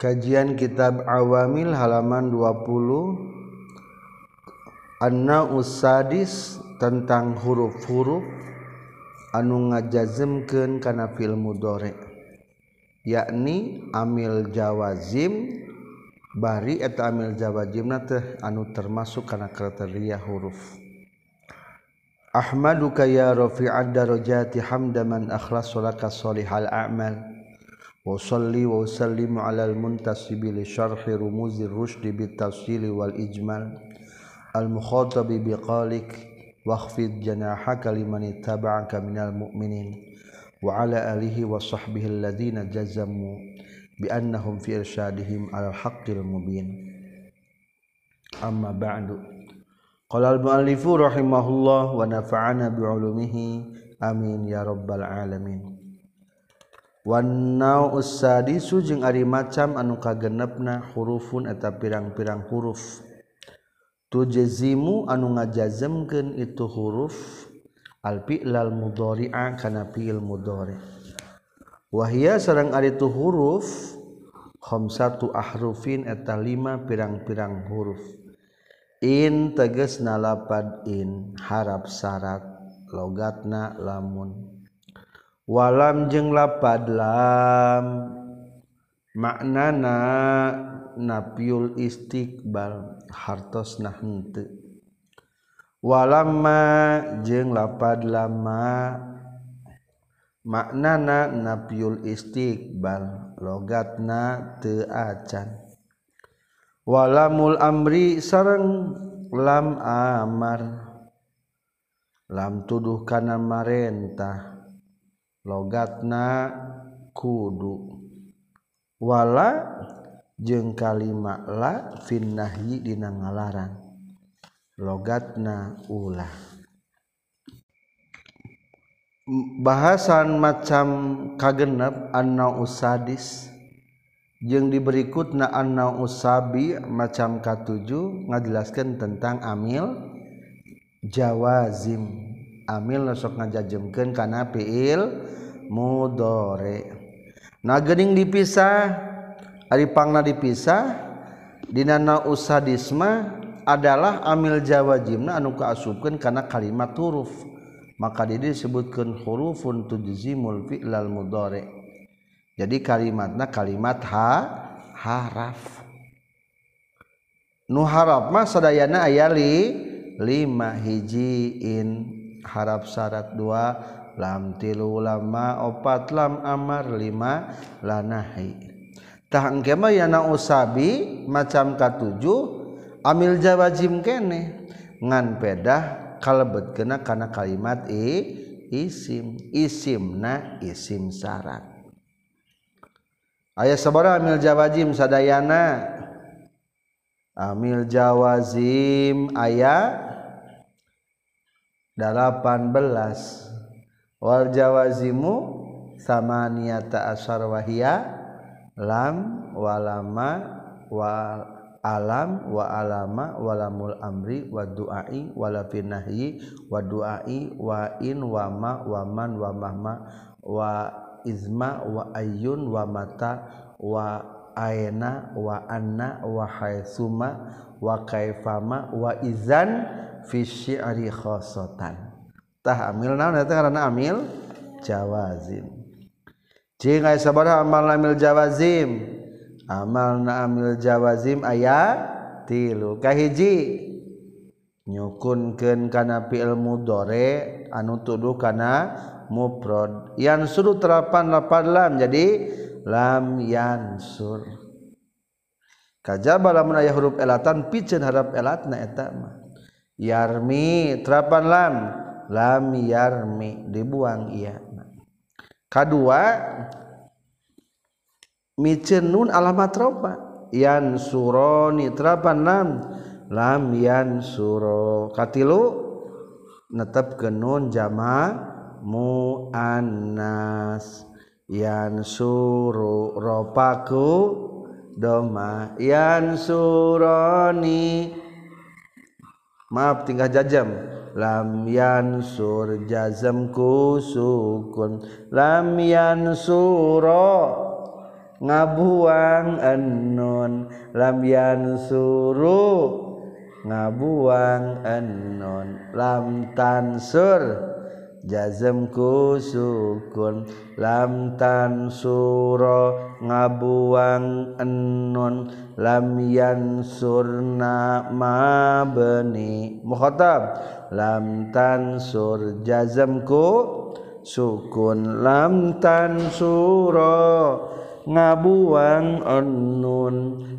Kajian Kitab Awamil halaman 20 Anna usadis tentang huruf-huruf anu ngajazemkeun kana fil mudhari yakni amil jawazim bari eta amil jawazimna teh anu termasuk kana kriteria huruf. Ahmaduka ya rafi'ad darajati hamdaman akhlasolaka salihal a'mal. وصلي وسلم على المنتسب لشرح رموز الرشد بالتفصيل والإجمال. المخاطب بقالك واخفض جناحك لمن اتبعك من المؤمنين. وعلى آله وصحبه الذين جزموا بأنهم في إرشادهم على الحق المبين. أما بعد قال المؤلف رحمه الله ونفعنا بعلومه. آمين يا رب العالمين. Wanau usadi sujeng ari macam anu kagenepna hurufun eta pirang-pirang huruf. Tujezimu anu ngajazemkeun itu huruf al fi'lal mudhari'a kana fi'il mudhari. Wahia sareng ari tu huruf khamsatu ahrufin eta lima pirang-pirang huruf. In teges nalapad in harap syarat logatna lamun walam jeung lapadlam maknana napiul istiqbal hartos nah henteu. Walamma jeung lapad lama maknana napiul istiqbal logatna teu acan. Walamul amri sareng lam amar. Lam tuduh kana marentah. logatna kudu. Wala jeung kalima la finnahyi dina ngalarang. Logatna ulah bahasan macam kagenep anna usadis. Jeung diberikutna anna usabi macam katujuh ngajelaskan tentang amil jawazim. amil nosok ngajajemkeun kana fiil mudore. Nah geuning dipisah ari pangna dipisah dina nausadisma adalah amil jawajimna anu kaasupkeun kana kalimat huruf. Maka dia disebutkan hurufun tujzimul fi'lal mudore. Jadi kalimatna kalimat ha haraf. Nu harap mah sadayana ayali lima hijiin harap syarat dua lam tilu lama opat lam amar lima lanahi. Tah engke mah yana usabi macam katujuh amil jawazim kene. Ngan pedah kalebet kena kana kalimat i isim isimna isim syarat ayat sabara amil jawazim sadayana. Amil jawazim ayat delapan belas. Wal jawazimu sama niata asar wahia lam walama wa alam wa alama walamul amri wa duai wala finahi wa duai wa in wa ma wa man wa mahma wa izma wa ayun wa mata wa aina wa anna wa haisuma wa kaifama wa izan fisi ari khosotan. Tah amil naon eta karena amil? Jawazim. Jeung aya sabaraha amal amil jawazim? Amal na amil jawazim aya tilu. Kahiji nyukunkeun kana fi'il mudhari anu tuduh kana mufrad. Yang suruh terapan lapan lam jadi lam yansur kajaba lamun aya huruf elatan piceun harap elatna eta mah. Yarmi terapan lam. Lam yarmi dibuang iya. Kedua micen nun alamat roba. Yan suroni terapan lam. Lam yan suro. Katilu netep ke nun jama muannas. Yan suru ropaku doma. Yan suroni maaf tinggal jajam. Lam yansur jazam ku sukun lam yansuro ngabuang enun. Lamyan suruh ngabuang enun. Lam tansur jazamku sukun lam tan suro ngabuang enun lam yan surna ma beni mukhatab. Lam tan sur jazamku sukun lam tan suro ngabuang enun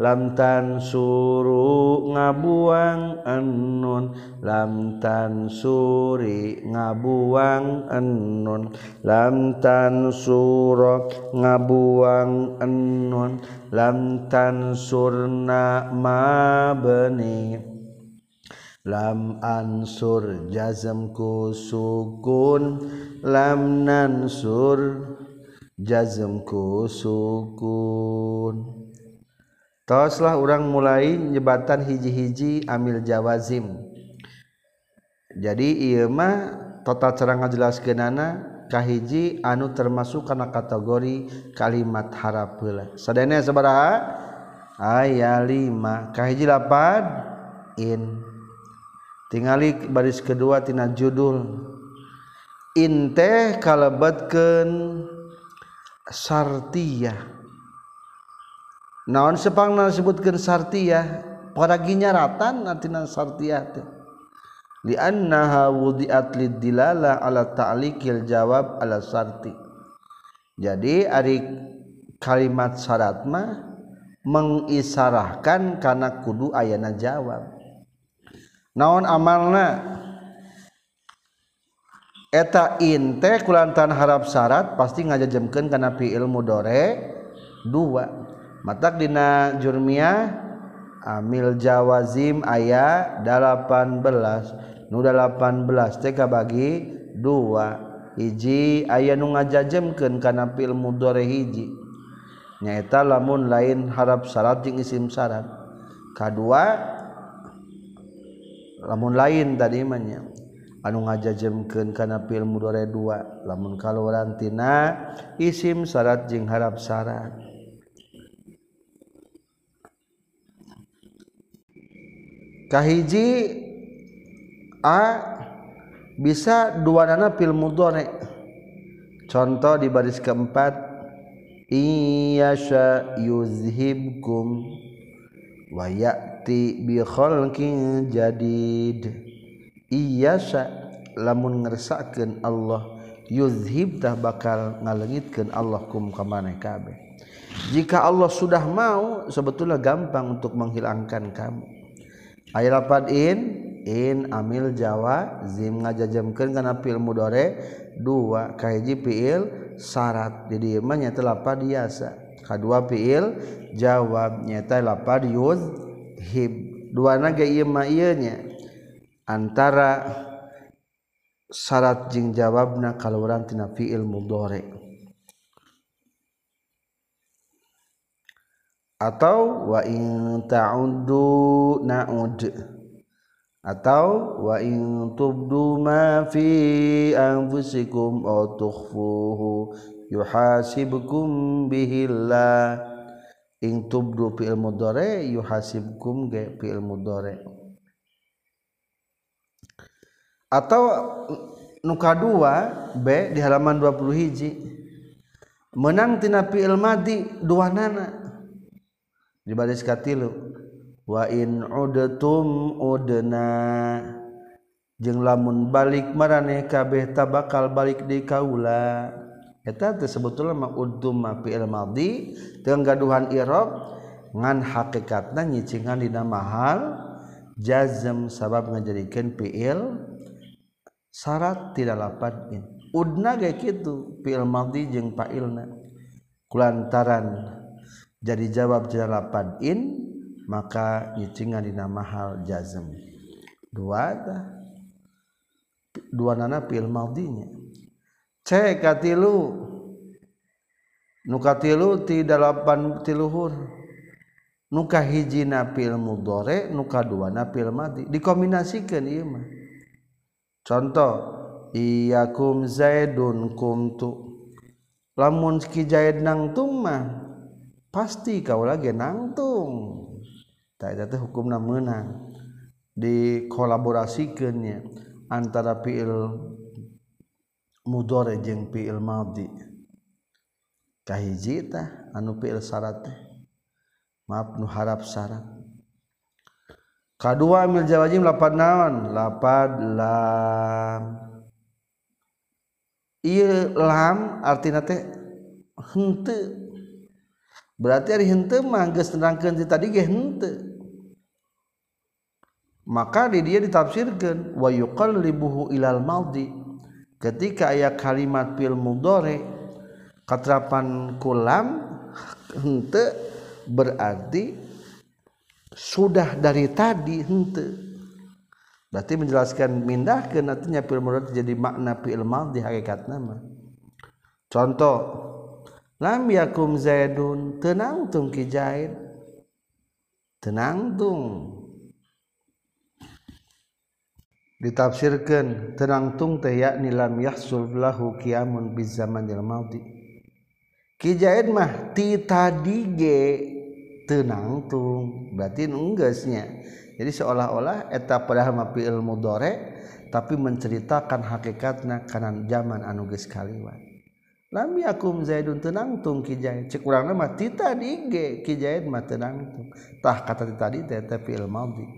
lamtan suruh ngabuang ennun. Lamtan suri ngabuang ennun. Lamtan suro ngabuang ennun. Lamtan surna ma beni lam ansur jazmku sukun. Lam nansur jazmku sukun toslah orang mulai nyebatan hiji-hiji amil jawazim. Jadi iya mah total cara ngajelaskeunana kahiji anu termasuk kana kategori kalimat harapeula sadayana sabaraha? Aya 5 kahiji lapad in. Tingali baris kedua tina judul. In teh kalebetkeun sartiyah. naon sepang disebutkan sartiah para ratan artinya sartiah teh. Liannaha wudi'at lidilala ala ta'likil jawab ala sarti. Jadi ari kalimat syarat mah mengisarahkan karena kudu ayana jawab. Naon amalna? Eta inte kulantan harap syarat pasti ngajajemkeun kana fi'il mudore dua. matak dina jurmiyah amil jawazim aya 18 nu 18 teh bagi dua. Hiji aya nu ngajajemkeun kana fil mudhari hiji. Nyaeta lamun lain harap syarat jeung isim syarat kadua lamun lain tadi manya. Anu ngajajemkeun kana fil mudhari dua. Lamun kaluaran tina isim syarat jeung harap syarat kahiji a bisa dua dana fil mudhari contoh di baris keempat iyasha yuzhibkum wa ya'ti bi khalqin jadid Iyasa lamun ngersakeun Allah yuzhibtah bakal ngalengitkeun Allah kum kamane kabeh. Jika Allah sudah mau sebetulnya gampang untuk menghilangkan kamu. Ayat lapan in in amil Jawa zim ngajajamkeun kana fi'il mudhari dua kahiji fi'il syarat jadi mah nya lapad biasa kadua fi'il jawab nyata lapad yuz hib dua naga ieu mah ieu nya. Antara syarat jeung jawabna kaluaran tina fi'il mudhari atau wa in ta'uddu na'ud. Atau wa in tubdu ma fi anfusikum aw tukhfuhu yuhasibkum bihillah. In tubdu fi'il mudhari yuhasibkum ge fi'il mudhari. Atau nuka dua B di halaman 20 hiji. Menang tina fi'il madi dua nana dibalik katilu wa in udatum udna. Jeung lamun balik marane kabeh tabakal balik di kaula. Eta teh sebetulna mah udum ma fi'il madhi. Teu gaduhan i'rab ngan hakikatna nyicingan dina mahal. Jazm sabab ngajadikeun fi'il syarat tidak lapat in udna ge kitu fi'il madhi jeung fa'ilna. Kulantaran jadi jawab tidak lapat in maka nyicingan dina mahal jazm dua dah dua nana fi'il madhinya cek katilu nukatilu tidak lapan tiluhur nuka hijina fi'il mudhari nuka dua na fi'il madhi dikombinasikan ieu mah. Contoh iyakum zaidun kumtu lamun ki zaid nang tumma pasti kaulah nangtung. Tak eta teh hukumna meunang dikolaborasikeunnya antara fiil mudore jeung fiil madi kahiji tah anu fiil syarat teh. Maaf nu harap syarat kadua mil jawajim lapad naon? Lapad lam. Ieu lam artina teh henteu. berarti hari hente mah geus nerangkeun tadi ge henteu. Maka di dia ditafsirkan wa yuqallibuhu ilal maldi ketika aya kalimat fil mudhari katrapan kulam hente berarti sudah dari tadi hente berarti menjelaskan mindahkeun artinya fil mudhari jadi makna fil maldi hakikat nama contoh lam yakum zaidun tenang tung ki zaid tenang tung. Ditafsirkan tenang tung teh yakni lam yahsul lahu qiyamun bi zamanil madhi ki zaid mah ti tadi ge tenang tung berarti enggeusnya jadi seolah-olah eta padahal mah fi'il mudhari tapi menceritakan hakikatna kana zaman anu geus kaliwat lami akum zaidun tenang tung kijahid cek urang nama tita dige kijahid mah tenang tung tah kata tadi teh teh fi'il madhi.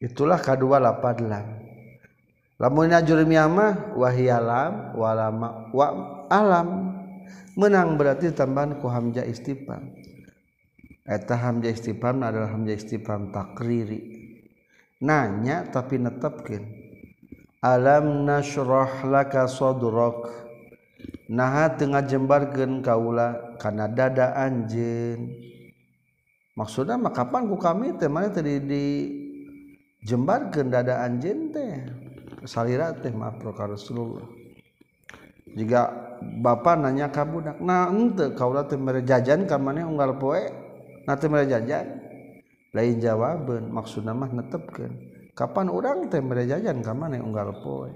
Itulah kedua lapad lam lamun ajurmiyah mah wahiyalam walama wa alam. Menang berarti tambahan ku hamzah istifham. Eta hamzah istifham adalah hamzah istifham takriri. Nanya tapi netepkeun alam nasroh laka sodrok naha tengah jembargen kaula karena dada anjeun. Maksudnya mah kapan ku kami teh? Mana tadi di jembargen dada anjeun teh? Salira teh maaf ka Rasulullah. Jika bapak nanya ka budak nah ente kaula teh mere jajan ka mana unggal poe? Nah teh mere jajan lain jawaban maksudna mah netepkeun. kapan orang teh mere jajan ka mana unggal poe?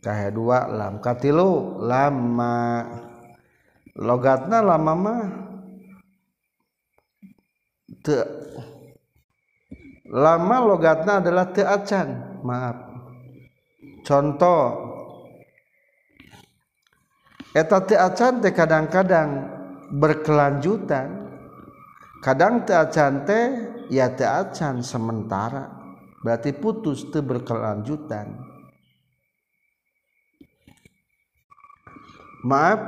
Kahe dua lam katilu lama. Logatna lama mah te lama logatna adalah te acan maaf. Contoh eta te acan teh kadang-kadang berkelanjutan. Kadang te acan teh ya acan sementara. Berarti putus itu berkelanjutan. Maaf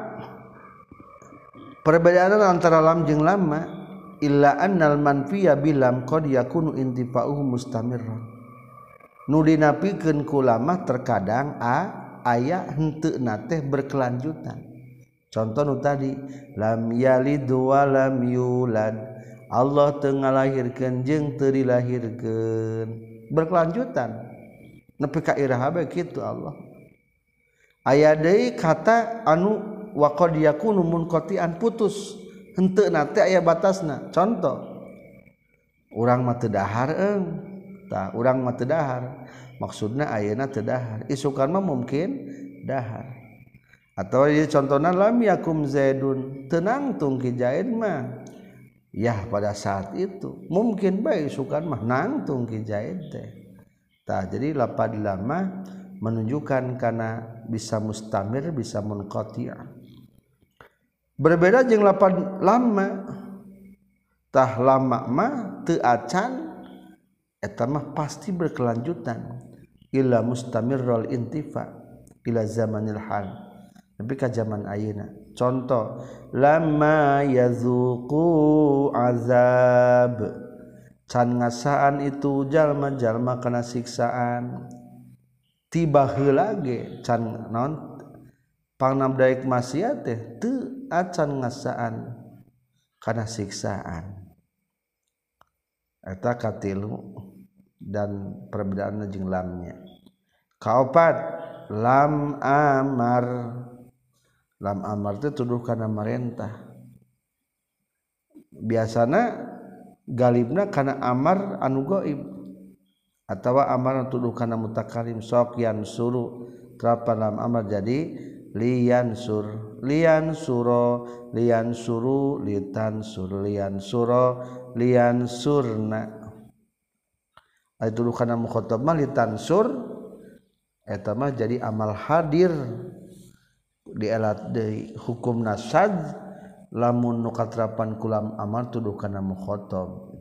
perbedaan antara lam jeung lama illa annal manfiya bilam qad yakunu intifa'uhu mustamirran nu dinapikeun ku lama terkadang a aya henteu teh berkelanjutan. Contoh nu tadi lam yalid wa lam yulad Allah Tengah lahirkan jeng teri lahirkan. Berkelanjutan. Nepi ka irahabe kitu Allah. Aya deui kata anu waqad yakunu munqati'an putus. Henteu na teh aya batasna. Contoh urang mah teu dahar eung tah urang mah teu dahar. Maksudna ayeuna teu dahar. Isukan mah mungkin dahar. Atau contohna lam yakum zaidun. Tenang tungki zaid mah. Ya pada saat itu mungkin baik sukan mah nangtung kijahid teh. Tak jadi lapad lama menunjukkan karena bisa mustamir bisa munqati' berbeda jeung lapad lama. Tah lama mah teu acan eta mah pasti berkelanjutan. Illa mustamirrul intifa ila zamanil hal tapi ka zaman ayeuna. Contoh lama yazuku azab. Can ngasaan itu jalma-jalma kena siksaan. Tiba lagi can non pangnam daik maksiat teh teu acan ngasaan karena siksaan. Eta katilu dan perbedaan jeung lamnya. Kaopat lam amar lam amar itu tuduh kana merentah biasana galibna kana amar anu gaib atau amar tuduh karena mutakalim sok yang suruh terapa lam amar jadi lian sur. Lian suro. Lian suru. Litan sur. Lian suro. Lian surna. Itu karena mukhotob litan sur. Etamah jadi amal hadir. Di elat di hukum nasad lamun nukatrapan kulam amal tuduh kana mukhotob.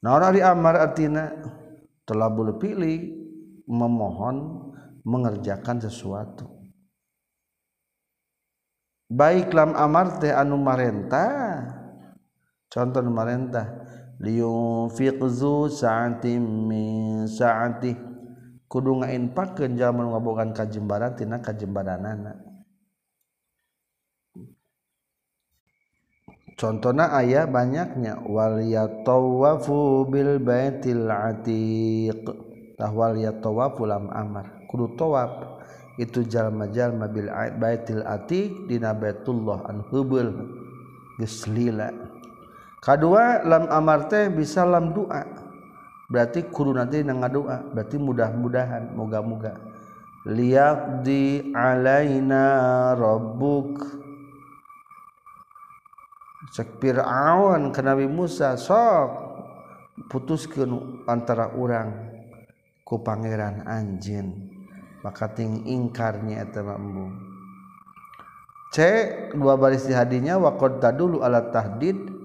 Nah orang di amar artina telah boleh pilih memohon mengerjakan sesuatu. Baik lam amar teh anu marentah contoh marentah liyunfiqzu sa'atim min sa'ati kudu ngainpakeun jalma nu ngabogan kajembaran tina kajembaranana contohna aya banyaknya wal yatawafu bil baitil atiq. Tah wal yatawafu lam amar. Kudu tawaf. Itu jalma-jalma bil baitil atiq dina baitullah an hubul geus lila. Kadua lam amar teh bisa lam doa berarti kudu nanti nang ngadoa berarti mudah-mudahan moga-moga. Liyaqdi alaina rabbuk. Cek Fir'aun ke Nabi Musa sok. Putuskeun antara orang ku pangeran anjin maka ting ingkarnya eta mambu C dua baris di hadinya waqad tadulu ala tahdid.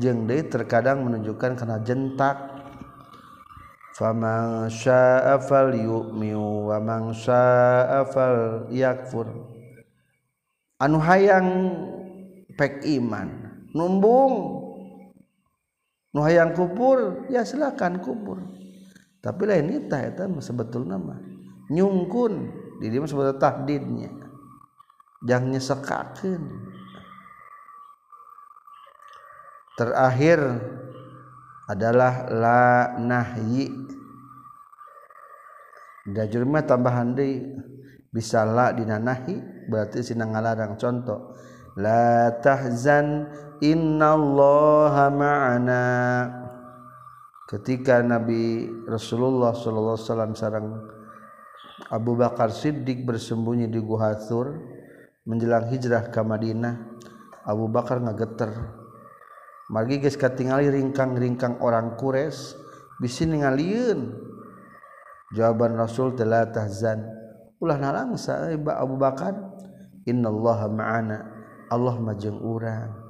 Jeung deui terkadang menunjukkan kana jentak. Faman syaa'a falyu'min wa man syaa'a falyakfur. Anu hayang pek iman numbung. Nu hayang kupur ya silakan kupur tapi lain itu eta sebetulna mah. Nyungkun di dia sebut tahdidnya. Jangan nyesekakeun. Terakhir adalah la nahyi. Dajur mah tambahan deui bisa la dina nahi berarti sina ngalarang contoh. La tahzan innallaha ma'ana. Ketika Nabi Rasulullah sallallahu alaihi wasallam sareng Abu Bakar Siddiq bersembunyi di Gua menjelang hijrah ke Madinah Abu Bakar ngageter margi geus katingali ringkang-ringkang orang Quraisy bisi ningalieun. Jawaban Rasul telah tahzan. Ulah narangsa Iba eh, Abu Bakar. Innallaha ma'ana. Allah majeng urang.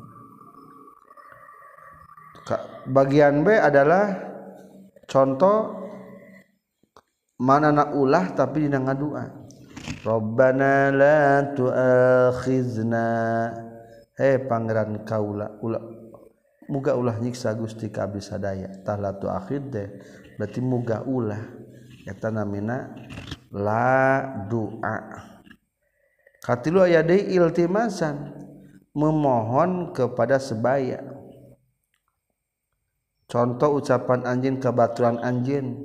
Bagian B adalah contoh mana nak ulah tapi dina ngadua. Rabbana la tu'akhizna. Hei pangeran kaula ulah muga ulah nyiksa Gusti ka abdi sadaya. Tah la tu'akhid deh. Berarti muga ulah. Eta namina la doa katilu aya deui iltimasan. Memohon kepada sebaya. Contoh ucapan anjing kebaturan anjing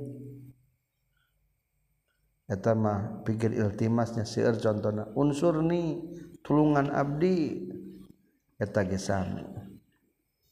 mah pikir iltimasnya contohnya unsur nih tulungan abdi. Eta gesami